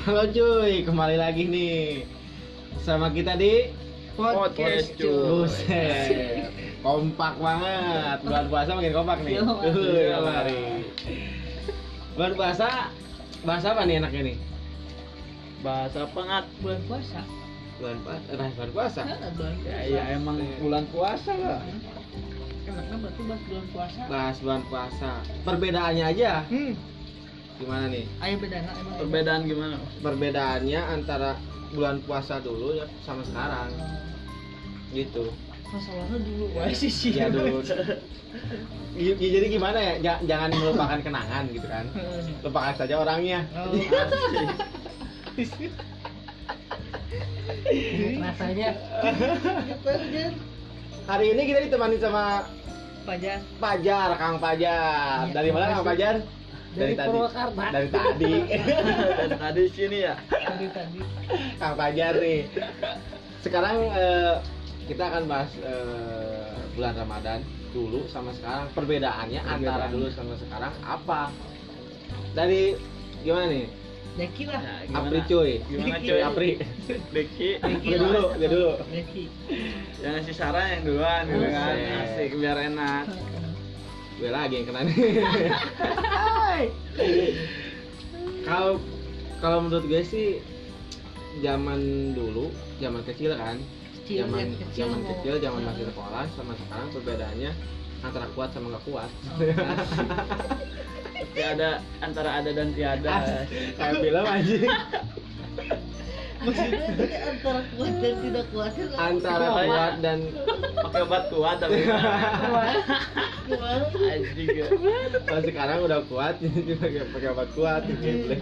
Halo cuy, kembali lagi nih sama kita di Podcast, cuy. Buset, kompak banget. Bulan puasa makin kompak nih. Iya, Mas. Uhuh, Iya. Bulan puasa, bahasa apa nih enaknya nih? Bahasa pengat bulan puasa Bulan puasa, eh, bulan puasa. Ya, ya emang bulan puasa lah enaknya berarti bahas bulan puasa Bahas bulan puasa. Perbedaannya aja. hmm. Gimana nih? ayo bedana emang perbedaan gimana Perbedaannya antara bulan puasa dulu ya sama sekarang. Gitu. masalahnya dulu wae sih sih Ya dulu. Ya, ya, jadi gimana ya? Ja- jangan melupakan kenangan gitu kan. Lupakan saja orangnya. Oh, rasanya Hari ini kita ditemani sama Pajar Pajar, Kang Pajar. Iya, Dari mana Kang. Pajar? Dari Purwakarta Dari tadi. dari tadi sini ya dari tadi Kang Pajar nih. Sekarang eh, kita akan bahas eh, bulan Ramadan dulu sama sekarang. Perbedaannya antara Perbedaan. dulu sama sekarang apa? Dari gimana nih? Deki lah Nah, Apri cuy. gimana cuy Apri. Deki Gue dulu, dulu. Deki yang ngasih saran yang duluan gitu kan Buset. asik biar enak Gue lagi yang kena nih. Kalau kalau menurut gue sih zaman dulu, zaman kecil kan, Kecil, zaman kecil zaman kecil, zaman masih sekolah sama sekarang perbedaannya antara kuat sama nggak kuat. tapi ada antara ada dan tiada Kayak film aja. maksudnya antara kuat dan tidak kuat Antara kuat dan pakai obat kuat tapi? Anjing ya. sekarang udah kuat jadi pakai pakai obat kuat gitu.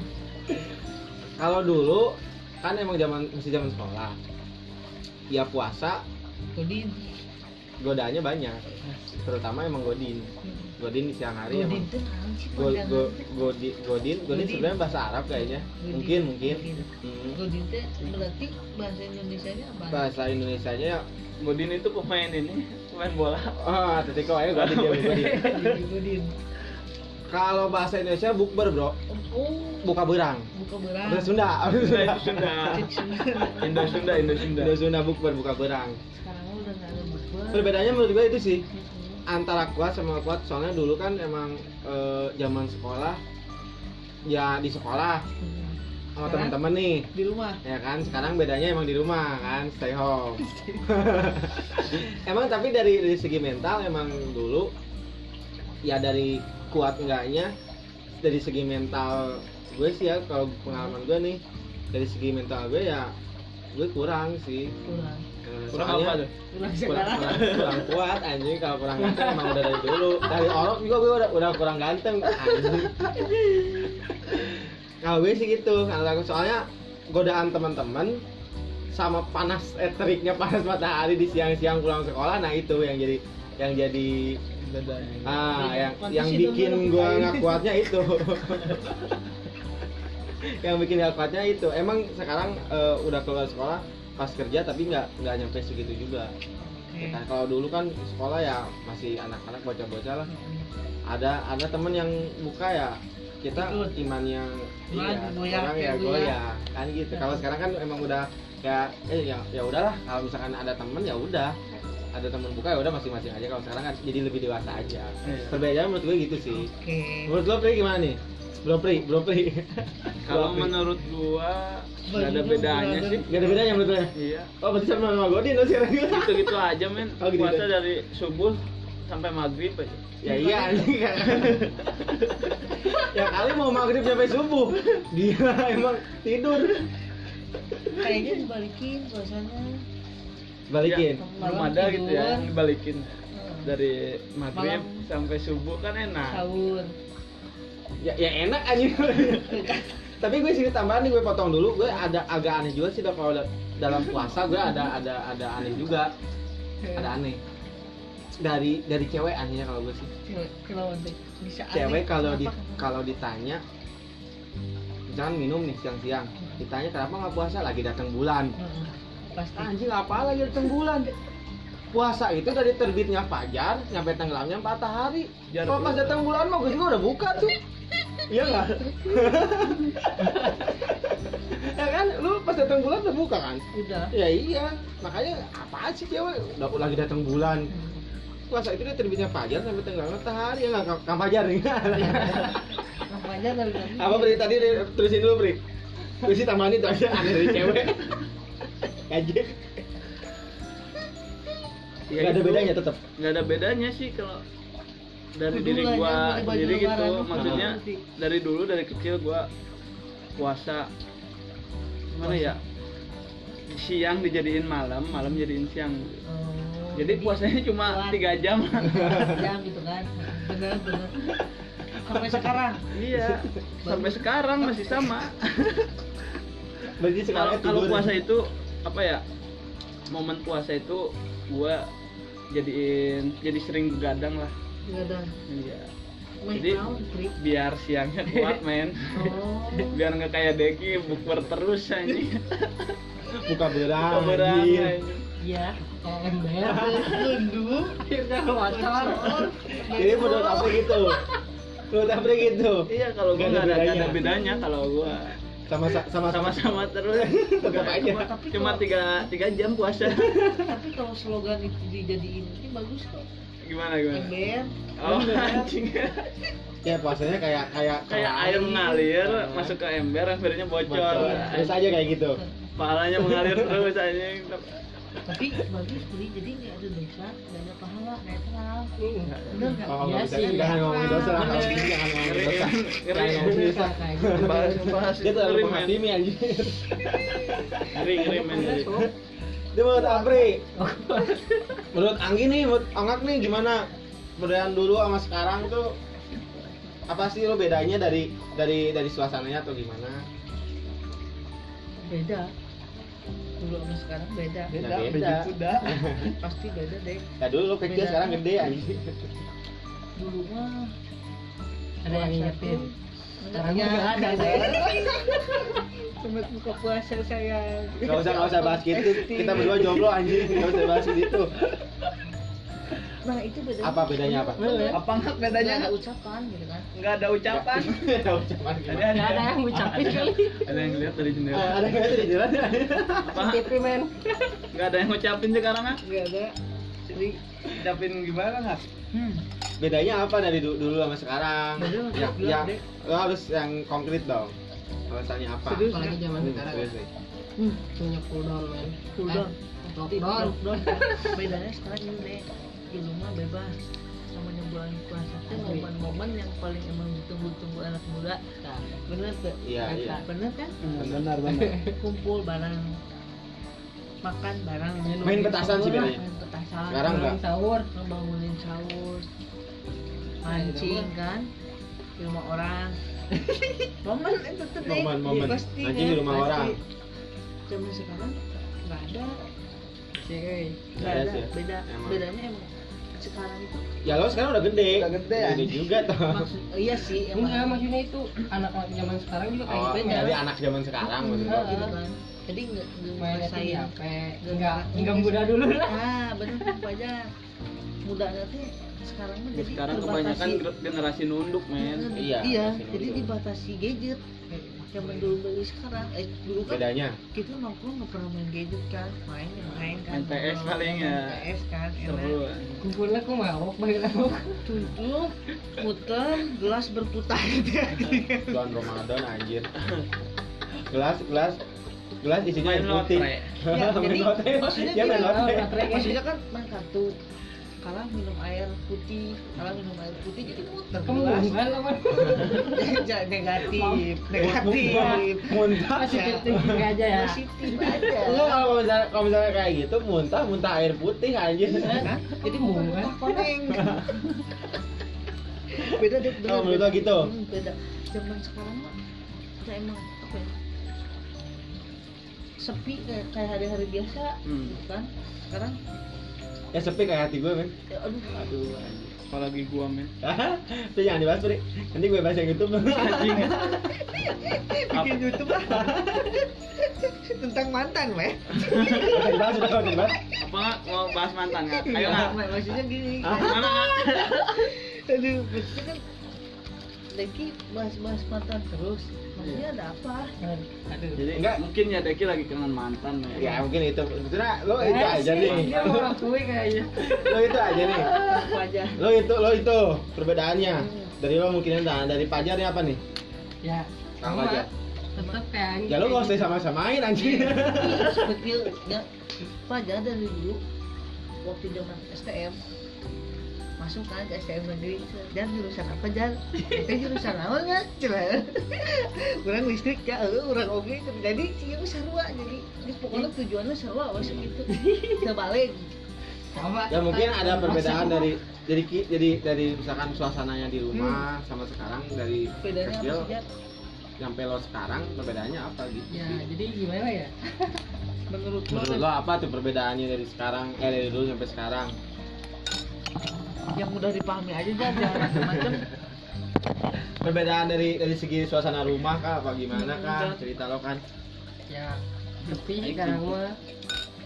Kalau dulu kan emang zaman masih zaman sekolah. Ya puasa Godin godaannya banyak. Terutama emang godin. Godin di siang hari Godin emang itu Go, go, godin, godin, godin Godin. sebenarnya bahasa Arab kayaknya. Godin. Mungkin, mungkin. Godin. Hmm. Godin berarti bahasa Indonesianya apa? Bahasa Indonesianya ya, Godin itu pemain ini pemain bola oh, Atletico aja godin. Jadi Godin. Kalau bahasa Indonesia bukber bro, Oh, buka berang. buka berang. Bahasa Sunda, bahasa Sunda Sunda. Indo Sunda Indo Sunda Indo Sunda bukber, buka berang. Sekarang udah nggak ada bukber. Perbedaannya menurut gue itu sih Mm-mm. antara kuat sama kuat. Soalnya dulu kan emang eh, zaman sekolah ya di sekolah Mm. Sama Sekarang? teman-teman nih. Di rumah. ya kan sekarang bedanya emang di rumah kan stay home. Emang tapi dari dari segi mental emang dulu ya dari kuat enggaknya dari segi mental gue sih ya kalau pengalaman gue nih dari segi mental gue ya gue kurang sih. Kurang. Eh, kurang soalnya apa tuh? Kurang kurang, kurang, kurang kuat anjing kalau kurang ganteng emang udah dari dulu. Dari orok juga gue udah udah kurang ganteng anjing kalau gue sih gitu kalau aku. Soalnya godaan teman-teman sama panas eh, teriknya panas matahari di siang-siang pulang sekolah nah itu yang jadi yang jadi ah yang Pantas yang itu bikin gue nggak kuatnya itu. Yang bikin nggak kuatnya itu. Emang sekarang eh, udah keluar sekolah pas kerja tapi nggak nggak nyampe segitu juga. Oke. Ya kan, kalau dulu kan sekolah ya masih anak-anak bocah-bocah lah. Ada ada temen yang buka ya. Kita iman yang iya, goyah, orang ya goyah kan gitu. Ya. Kalau sekarang kan emang udah kayak eh ya ya udahlah kalau misalkan ada temen ya udah ada temen buka ya udah masing-masing aja kalau sekarang kan jadi lebih dewasa aja. Iya. Perbedaan menurut gue gitu sih. Oke. Menurut lo Pri gimana nih? Belum Pri, belum Pri. kalau menurut gua nggak ada bedanya sih Gak ada bedanya menurut lo ya? iya Oh berarti sama sama Godin lo sekarang gitu gitu aja men Oh, gitu. puasa dari subuh sampai maghrib aja Ya iya anjing ya kali mau maghrib sampai subuh. Dia emang tidur. Kayaknya dibalikin puasanya. Balikin. Ya, belum ada gitu ya dibalikin Heeh. dari maghrib Malam. sampai subuh kan enak Sahur. Ya, ya enak anjing. Tapi gue sih tambahan nih gue potong dulu. Gue ada agak aneh juga sih kalau da- dalam puasa gue ada ada ada aneh juga. Ada aneh. Dari dari cewek anehnya kalau gue sih. Cewek teh. Bisa Cewek kalau di kalau ditanya misalkan minum nih siang-siang. Ditanya kenapa nggak puasa? Lagi datang bulan. Heeh. Pasti. anjing apa lagi datang bulan? Puasa itu dari terbitnya fajar nyampe tenggelamnya matahari. Kalau pas datang bulan mah gue juga udah buka tuh. Iya nggak? Kan? Lu pas datang bulan udah buka kan? Udah. Ya iya. Makanya apaan sih cewek? Udah lagi datang bulan puasa itu dia terbitnya fajar sampai tenggelam matahari. Ya nggak kang fajar nih. Makanya dari tadi. Apa beri tadi terusin dulu beri terusin tambahan itu. Aja aneh dari cewek. Aja Ya nggak ada gitu. bedanya tetap nggak ada bedanya sih kalau dari diri lah, gua sendiri gitu. maksudnya Ah. dari dulu dari kecil gua puasa gimana ya? Siang dijadiin malam malam jadiin siang. Oh, jadi puasanya cuma tiga jam. jam gitu kan. Bener bener. Sampai sekarang. iya sampai sekarang masih sama. Berarti sekarang kalau kalau puasa itu apa ya momen puasa itu gua jadiin jadi sering begadang lah. Ada iya. Main Jadi- biar siangnya kuat men. Oh. Biar nggak kayak Deki bukber terus anjing. Buka berang Keberang, anjir. Iya. Ember nunduk akhirnya keluar jadi menurut apa gitu. Menurut apa gitu. Iya kalau gua Nggak ada ada, bedanya. ada bedanya kalau gua. Sama sama sama-sama terus. Tetap aja. Tapi cuma kalau- tiga tiga jam puasa. Tapi kalau slogan itu dijadiin ini bagus kok. Gimana gimana? Ember. Oh anjing. Ya puasanya kayak kayak kayak air mengalir masuk ke ember embernya bocor. Bocor. Terus aja kayak gitu. Pahalanya mengalir terus anjing tapi bagus beli jadi nggak ada dosa nggak ada pahala netral bener nggak nggak bisa. sih. Jangan ngomongin dosa lah. Jangan ngomongin Ngeri dosa. Jangan ngomongin dosa. kayak gitu bahas bahas Dia terlalu ngeri, men. menghakimi anjir. ngeri ngeri men Dia menurut Apri. Menurut Anggi nih, menurut Angak nih gimana? Perbedaan dulu sama sekarang tuh apa sih lo bedanya dari dari dari suasananya atau gimana? beda dulu sama sekarang beda Beda, beda. sudah pasti beda deh Ya dulu lo kecil Beda. sekarang gede anjir. dulu mah Ada yang ngingetin. sekarang Sekarang nggak ada Selamat buka puasa saya Gak usah gak usah bahas gitu. Kita berdua jomblo anjir. Gak usah bahas gitu. nah itu bedanya Apa bedanya apa? Apa nggak Nggak bedanya ada ucapan gitu kan nggak ada ucapan Ada ucapan ada gimana? Nggak ada yang ngucapin kali. ada yang lihat dari Ah, jendela Ada yang nggak di jalan? apa TV men. nggak ada yang ngucapin sekarang ah nggak ada jadi ngucapin gimana nggak hmm. Bedanya apa dari du- dulu sama sekarang? Ya, jelas, ya, lo harus yang konkret dong. Alasannya apa? Serius, Apalagi zaman Hmm, sekarang. Hmm. Punya cooldown men. Cooldown. Eh, lockdown. bedanya sekarang ini deh dulu mah bebas namanya bulan puasa itu momen-momen yang paling emang ditunggu-tunggu anak muda Nah, bener tuh Iya, Kata, iya. bener kan Benar, benar. kumpul bareng makan bareng Main petasan sih bedanya. main petasan Sekarang enggak. sahur. ngebangunin sahur mancing kan di rumah orang momen itu tuh deh Momen, momen. pasti Mancing di kan, rumah pasti. orang. zaman sekarang nggak ada Sih, nggak Iya ada beda Emang. bedanya emang sekarang itu? Ya lo sekarang udah gede. Udah gede, Gede juga toh. maksud iya sih Enggak, emang maksudnya itu anak-anak zaman sekarang juga kayak Oh, gitu. jadi anak zaman sekarang lo. gitu kan. Jadi nggak nggak tuh di ngerasain HP. Enggak, enggak muda dulu lah. ah bener tuh aja muda nanti sekarang mah jadi sekarang kebanyakan generasi nunduk men. Iya, iya jadi dibatasi gadget. Zaman dulu dari sekarang. Eh dulu kan Bedanya. kita nongkrong nggak pernah main gadget kan. Main ya main kan ngobrol, paling ya. PS kan seru enak Kumpulnya kok mabok balik lagi. duduk muter gelas berputar Bulan Ramadan anjir. Gelas, gelas, gelas isinya Main putih. Ya, jadi maksudnya Ya maksudnya kan main kartu kalah minum air putih kalah minum air putih jadi muter. Jangan negatif negatif Muntah. Positif thinking aja ya. positif aja Enggak kalau misalnya kalau misalnya kayak gitu muntah muntah air putih anjir. Hah? jadi muntah koneng beda deh beda, Oh, menurut lo beda. gitu? Hmm, beda zaman sekarang mah udah emang apa ya sepi kayak kayak hari-hari biasa Hmm. gitu kan sekarang Ya sepi kayak hati gue men. ya aduh. Aduh apalagi gua men. Itu jangan dibahas Pri. Nanti gue bahas yang YouTube. anjing bikin YouTube lah. Tentang mantan Udah dibahas sudah udah dibahas. apa? Nggak mau bahas mantan nggak? Ayo Nggak, maksudnya gini. Mana aduh maksudnya kan Deki bahas-bahas mantan terus. Maksudnya ada apa? Aduh. Jadi Enggak. mungkin ya Deki lagi kangen mantan ya. Mungkin itu. Sebetulnya lo itu Eh, aja sih, nih. dia mau akui kayaknya. Lo itu aja nih. Aja? Lo itu lo itu perbedaannya. Dari lo mungkin nah, dari Pajar nih apa nih? Ya. Sama. aja. tetap kayak Anggi ya lo nggak usah sama-samain anjing. Kecil ya pelajar dari dulu waktu zaman STM masuk kan ke STM negeri dan jurusan apa jan? Eh jurusan apa nggak celah kurang listrik ya eh kurang oke. Jadi sih itu sarua. Jadi ini pokoknya tujuannya sarua masuk itu kita balik. Sama. Ya mungkin ada perbedaan dari jadi jadi dari misalkan suasananya di rumah sama sekarang dari bedanya kecil sampai lo sekarang perbedaannya apa gitu? Ya jadi gimana ya? Menurut lo menurut lo apa tuh perbedaannya dari sekarang eh dari dulu sampai sekarang yang mudah dipahami aja jan jangan macam-macam perbedaan dari dari segi suasana rumah kah apa gimana kah? Cerita lo kan. Ya sepi sekarang mah.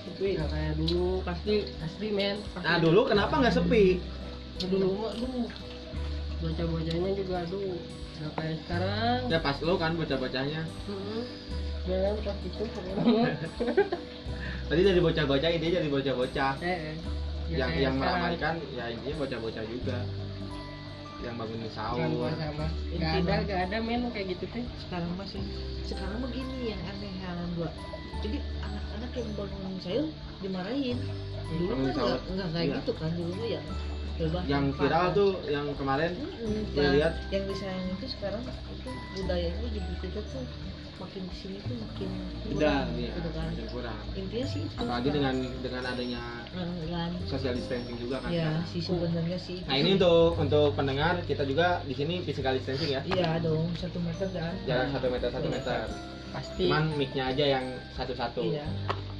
Sepi nggak kayak dulu pasti asli men. Pasti. nah dulu kenapa nggak sepi? Dulu mah aduh. Bocah-bocahnya juga aduh nggak kayak sekarang. Ya pas lo kan bocah-bocahnya. Hmm. Jangan pas itu pokoknya. Tadi dari bocah-bocah intinya dari bocah-bocah. Eh, eh. Ya, yang yang sekarang. meramaikan ya intinya bocah-bocah juga yang bangunin sahur mah. Nggak ada nggak ada men kayak gitu teh sekarang masih sekarang begini yang aneh yang gua jadi anak-anak yang bangun sayur dimarahin dulu kan sahur. nggak nggak kayak Iya. gitu kan dulu ya bebas yang viral kan. tuh yang kemarin. Gua yang, lihat. yang disayang itu sekarang itu budayanya jadi kita tuh makin ke sini tuh makin udah kurang, ya gitu kan intinya sih. Itu apalagi dengan dengan adanya dengan social distancing juga kan. Ya sekarang. sih sebenarnya sih. Nah ini untuk untuk pendengar kita juga di sini physical distancing ya. Iya dong satu meter kan. Jarak satu meter satu Iya. meter. Pasti. Cuman micnya aja yang satu-satu. Iya.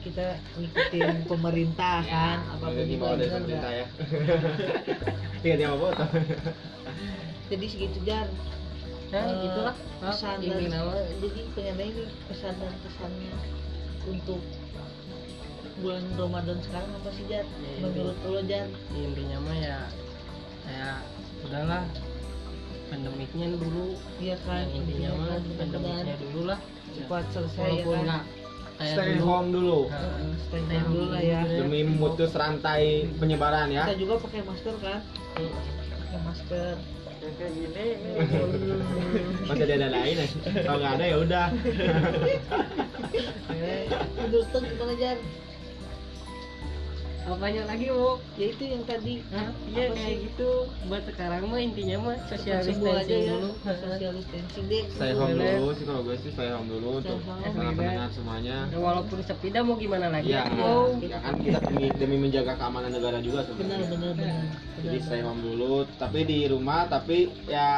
Kita ngikutin pemerintah kan apa apa pun mau dari bener pemerintah nggak? ya dia mau foto jadi segitu jar. Nah Eh, gitulah pesan ini dan jadi ini pesan dan kesannya untuk bulan Ramadan sekarang apa sih Jar? Ya, Menurut lo Jar? intinya mah ya kayak udahlah pandemiknya dulu. Iya kan yang intinya mah kan pandemiknya dulu lah. Cepat selesai ya walaupun kan. nggak kayak stay dulu. home dulu. Nah, Heeh, Stay Stay home dulu lah ya. demi memutus rantai penyebaran ya. Kita juga pakai masker kan? Pakai masker. kayak gini. Masih ada lain ya? Kalau nggak ada ya udah Menurut lo gimana Jar? apanya lagi bu Ya itu yang tadi. Hah? Iya kayak sih? gitu buat sekarang mah intinya mah social Semua aja distancing ya. dulu Social distancing deh. stay home dulu sih kalau gue sih stay home dulu untuk para pendengar semuanya Ya, walaupun sepi dah mau gimana lagi Iya, atuh. ya kan kita demi, demi menjaga keamanan negara juga Benar sebenarnya. benar benar. Jadi Benar, stay benar. home dulu, tapi di rumah, tapi ya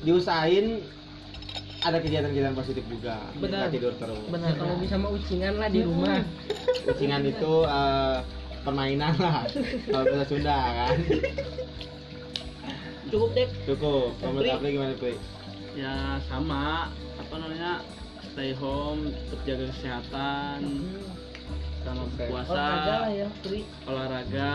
diusahain ada kegiatan-kegiatan positif juga. Benar. Nggak tidur terus. Benar. kalau bisa mah ucingan lah di rumah Ucingan itu eh, permainan lah. Kalau bahasa Sunda kan. Cukup deh. Cukup. Kamu. Apri gimana Pri? ya sama apa namanya stay home tetap jaga kesehatan Hmm. sama puasa Olahraga lah ya, olahraga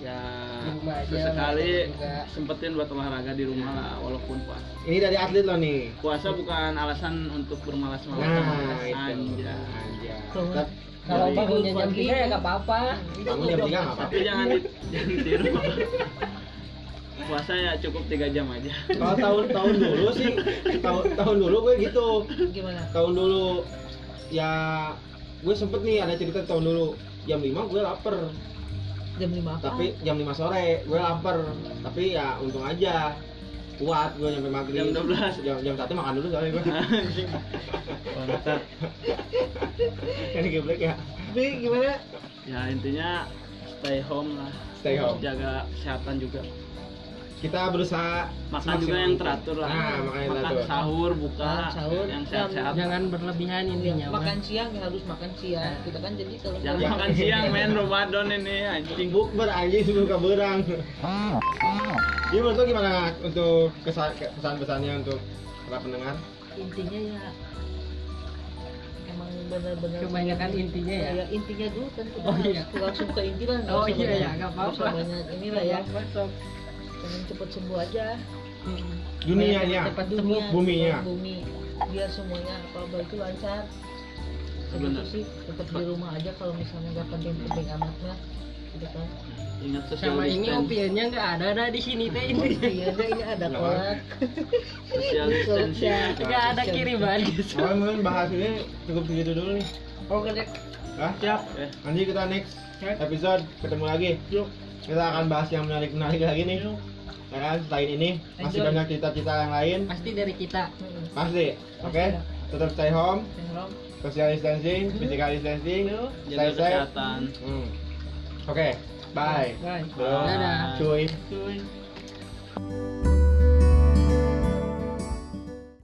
ya aja, sesekali sempetin buat olahraga di rumah lah walaupun puasa Ini dari atlet lo nih. puasa bukan alasan untuk bermalas-malasan Nah. Tuh. Tetap kalau bangunnya jam tiga ya nggak apa-apa bangun jam tiga nggak apa-apa. tapi jangan di, jangan ditiru puasa ya cukup tiga jam aja Kalau tahun tahun dulu sih, tahun tahun dulu gue gitu. Gimana? tahun dulu ya gue sempet nih ada cerita tahun dulu jam 5 gue lapar Jam 5 apa? tapi jam 5 sore gue lapar tapi ya untung aja kuat gue nyampe maghrib Jam 12. jam jam satu makan dulu soalnya gue Mantap. ini geblek ya Pri, gimana? ya intinya stay home lah Stay home. jaga kesehatan juga kita berusaha makan juga yang teratur lah. Nah makanya makan teratur. sahur buka Makan sahur, yang sehat-sehat. jangan berlebihan intinya makan siang ya harus makan siang. Kita kan jadi kalau jangan Ya. makan siang men Ramadan ini anjing. Bukber anjing sebelum berang jadi menurut lo gimana untuk kesan pesan-pesannya untuk para pendengar? Intinya ya emang benar-benar kebanyakan intinya ya? Ya intinya dulu kan Oh, iya. langsung ke inti lah Oh, iya, banyak- ya, nggak apa-apa. banyak inilah ya. Pengen cepet sembuh aja Dunianya. Cepat dunia sembuh. Buminya. bumi biar semuanya apa apa itu lancar Bener. sih tetap di rumah aja kalau misalnya nggak penting-penting amat mah gitu kan ingat social Sama ini opionnya nggak ada dah di sini teh ini. iya deh, ini ada kolak social distancing Nggak ada kiriman gitu. Oh, mungkin bahas ini cukup segitu dulu nih. Oke deh. Hah? Siap. eh Nanti kita next episode ketemu lagi. Yuk. Kita akan bahas yang menarik-menarik lagi nih. Ya kan, selain ini masih banyak cerita-cerita yang lain. Pasti dari kita. Pasti. Oke. Tetap stay home, Syndrome. social distancing, physical distancing. Stay jaga safe. kesehatan Hmm. Oke. Bye. Bye. Dadah. Dadah. Cuy. Cuy.